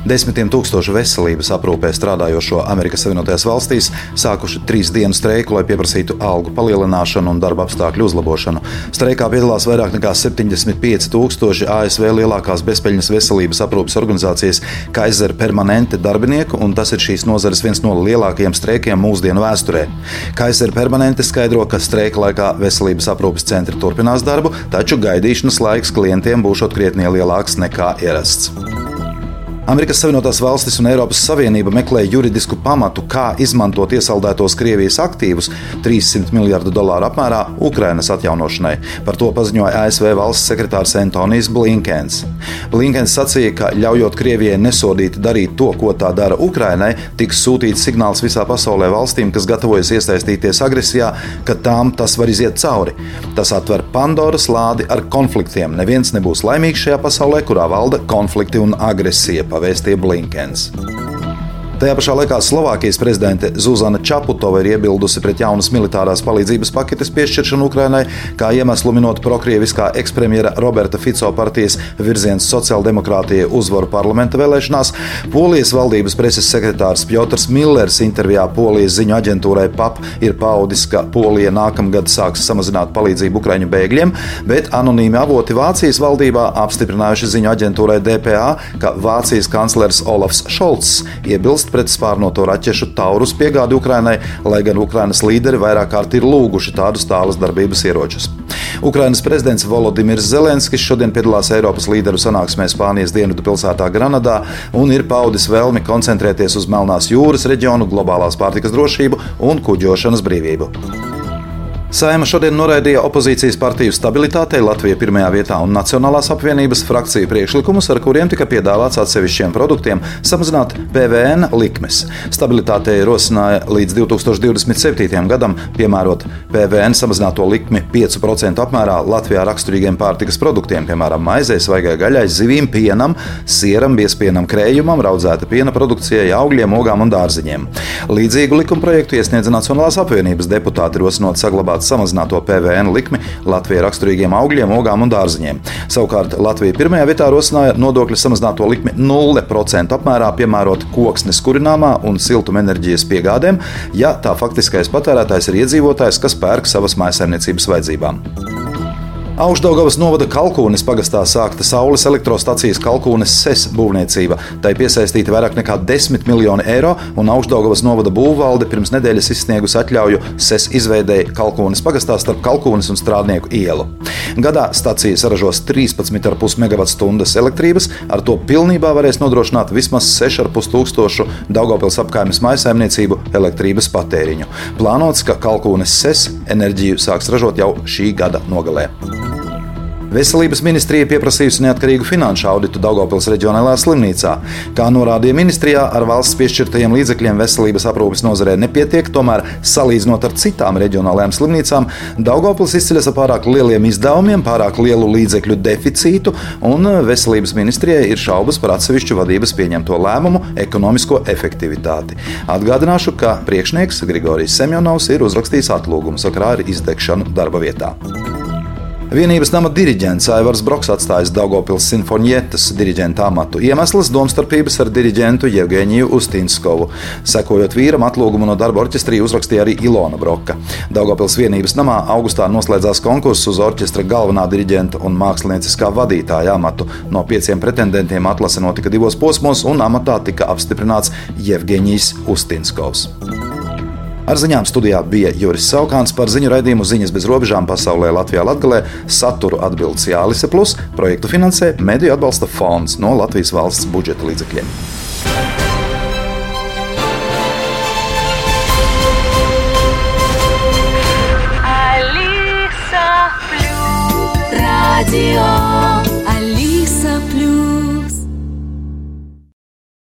Desmitiem tūkstošu veselības aprūpē strādājošo Amerikas Savienotajās valstīs sākuši trīs dienu streiku, lai pieprasītu algu palielināšanu un darba apstākļu uzlabošanu. Streikā piedalās vairāk nekā 75 tūkstoši ASV lielākās bezpeļņas veselības aprūpes organizācijas Kaiser Permanente darbinieku, un tas ir šīs nozares viens no lielākajiem streikiem mūsdienu vēsturē. Kaiser Permanente skaidro, ka streika laikā veselības aprūpes centri turpinās darbu, taču gaidīšanas laiks klientiem būs krietni lielāks nekā ierasts. Amerikas Savienotās valstis un Eiropas Savienība meklē juridisku pamatu, kā izmantot iesaldētos Krievijas aktīvus 300 miljardu dolāru apmērā Ukrainas atjaunošanai. Par to paziņoja ASV valsts sekretārs Antonijs Blinkens. Blinkens sacīja, ka ļaujot Krievijai nesodīti darīt to, ko tā dara Ukrainai, tiks sūtīts signāls visā pasaulē valstīm, kas gatavojas iesaistīties agresijā, ka tām tas var iziet cauri. Tas atver Pandoras lādi ar konfliktiem. Neviens nebūs laimīgs šajā pasaulē, kurā valda konflikti un agresija pavēstīja Blinkens. Tajā pašā laikā Slovākijas prezidente Zuzana Čaputova ir iebildusi pret jaunas militārās palīdzības paketes piešķiršanu Ukrainai, kā iemeslu minot prokrieviskā ekspremjera Roberta Fico partijas virziens sociāldemokrātijai uzvaru parlamenta vēlēšanās. Polijas valdības preses sekretārs Piotrs Millers intervijā Polijas ziņu aģentūrai PAP ir paudis, ka Polija nākamgad sāks samazināt palīdzību Ukraiņu bēgļiem, bet anonīmi avoti Vācijas valdībā apstiprinājuši ziņu aģentūrai DPA, ka Vācijas kanclers Olafs Šolts iebilst vērst pret spārnoto raķešu taurus piegādi Ukrainai, lai gan Ukrainas līderi vairāk kārt ir lūguši tādus tālas darbības ieročus. Ukrainas prezidents Volodimirs Zelenskis šodien piedalās Eiropas līderu sanāksmē Spānijas dienvidu pilsētā Granadā un ir paudis vēlmi koncentrēties uz Melnās jūras reģionu, globālās pārtikas drošību un kuģošanas brīvību. Saima šodien noraidīja opozīcijas partiju stabilitātei Latvijā pirmajā vietā un Nacionālās apvienības frakciju priekšlikumus, ar kuriem tika piedāvāts atsevišķiem produktiem samazināt PVN likmes. Stabilitātei rosināja līdz 2027. gadam piemērot PVN samazināto likmi 5% apmērā Latvijā raksturīgiem pārtikas produktiem, piemēram, maizei, svaigai gaļai, zivīm, pienam, sieram, biezpienam, krējumam, raudzēta piena produkcijai, augļiem, ogām un dārziņiem. Līdzīgu likumprojektu iesniedza Nacionālās apvienības deputāti rosinot saglabāt piedāvāt samazināto PVN likmi Latvijai raksturīgiem augļiem, ogām un dārziņiem. Savukārt Latvija pirmajā vietā rosināja nodokļu samazināto likmi 0% apmērā piemērot koksnes kurināmā un siltumenerģijas piegādēm, ja tā faktiskais patērētājs ir iedzīvotājs, kas pērk savas mājsaimniecības vajadzībām. Augstdaugavas novada Kalkūnes pagastā sākta saules elektrostacijas Kalkūnes SES būvniecība. Tai piesaistīta vairāk nekā 10 miljoni eiro, un Augstdaugavas novada būvvalde pirms nedēļas izsniegusi atļauju SES izveidēji Kalkūnes pagastā starp Kalkūnes un Strādnieku ielu. Gadā stacija saražos 13,5 MWh elektrības, ar to pilnībā varēs nodrošināt vismaz 6,5 tūkstošu Daugopils apkaimes maisaimniecību elektrības patēriņu. Plānots, ka Kalkūnes SES enerģiju sāks ražot jau šī gada nogalē. Veselības ministrija pieprasījusi neatkarīgu finanšu auditu Daugopils reģionālajā slimnīcā. Kā norādīja ministrijā, ar valsts piešķirtajiem līdzekļiem veselības aprūpes nozarē nepietiek, tomēr salīdzinot ar citām reģionālajām slimnīcām, Daugopils izceļas ar pārāk lieliem izdevumiem, pārāk lielu līdzekļu deficītu, un veselības ministrijai ir šaubas par atsevišķu vadības pieņemto lēmumu ekonomisko efektivitāti. Atgādināšu, ka priekšnieks Grigorijs Semjonovs ir uzrakstījis atlūgumu sakarā ar izdegšanu darba vietā. Vienības nama diriģents Aivars Broks atstājis Daugopils simfonietas diriģenta amatu. Iemesls - domstarpības ar diriģentu Jevgeniju Ustinskovu. Sekojot vīram, atlūgumu no darba orķestrī uzrakstīja arī Ilona Broka. Daugopils vienības namā augustā noslēdzās konkurss uz orķestra galvenā diriģenta un mākslinieckā vadītāja amatu. No pieciem pretendentiem atlase notika divos posmos, un amatā tika apstiprināts Jevgenijs Ustinskovs. Ar ziņām studijā bija Juris Saukāns par ziņu raidījumu ziņas bez robežām pasaulē Latvijā Latgalē. Saturu atbildes Jālise Plus, projektu finansē Mediju atbalsta fonds no Latvijas valsts budžeta līdzekļiem. Алиса Плюс. Радио.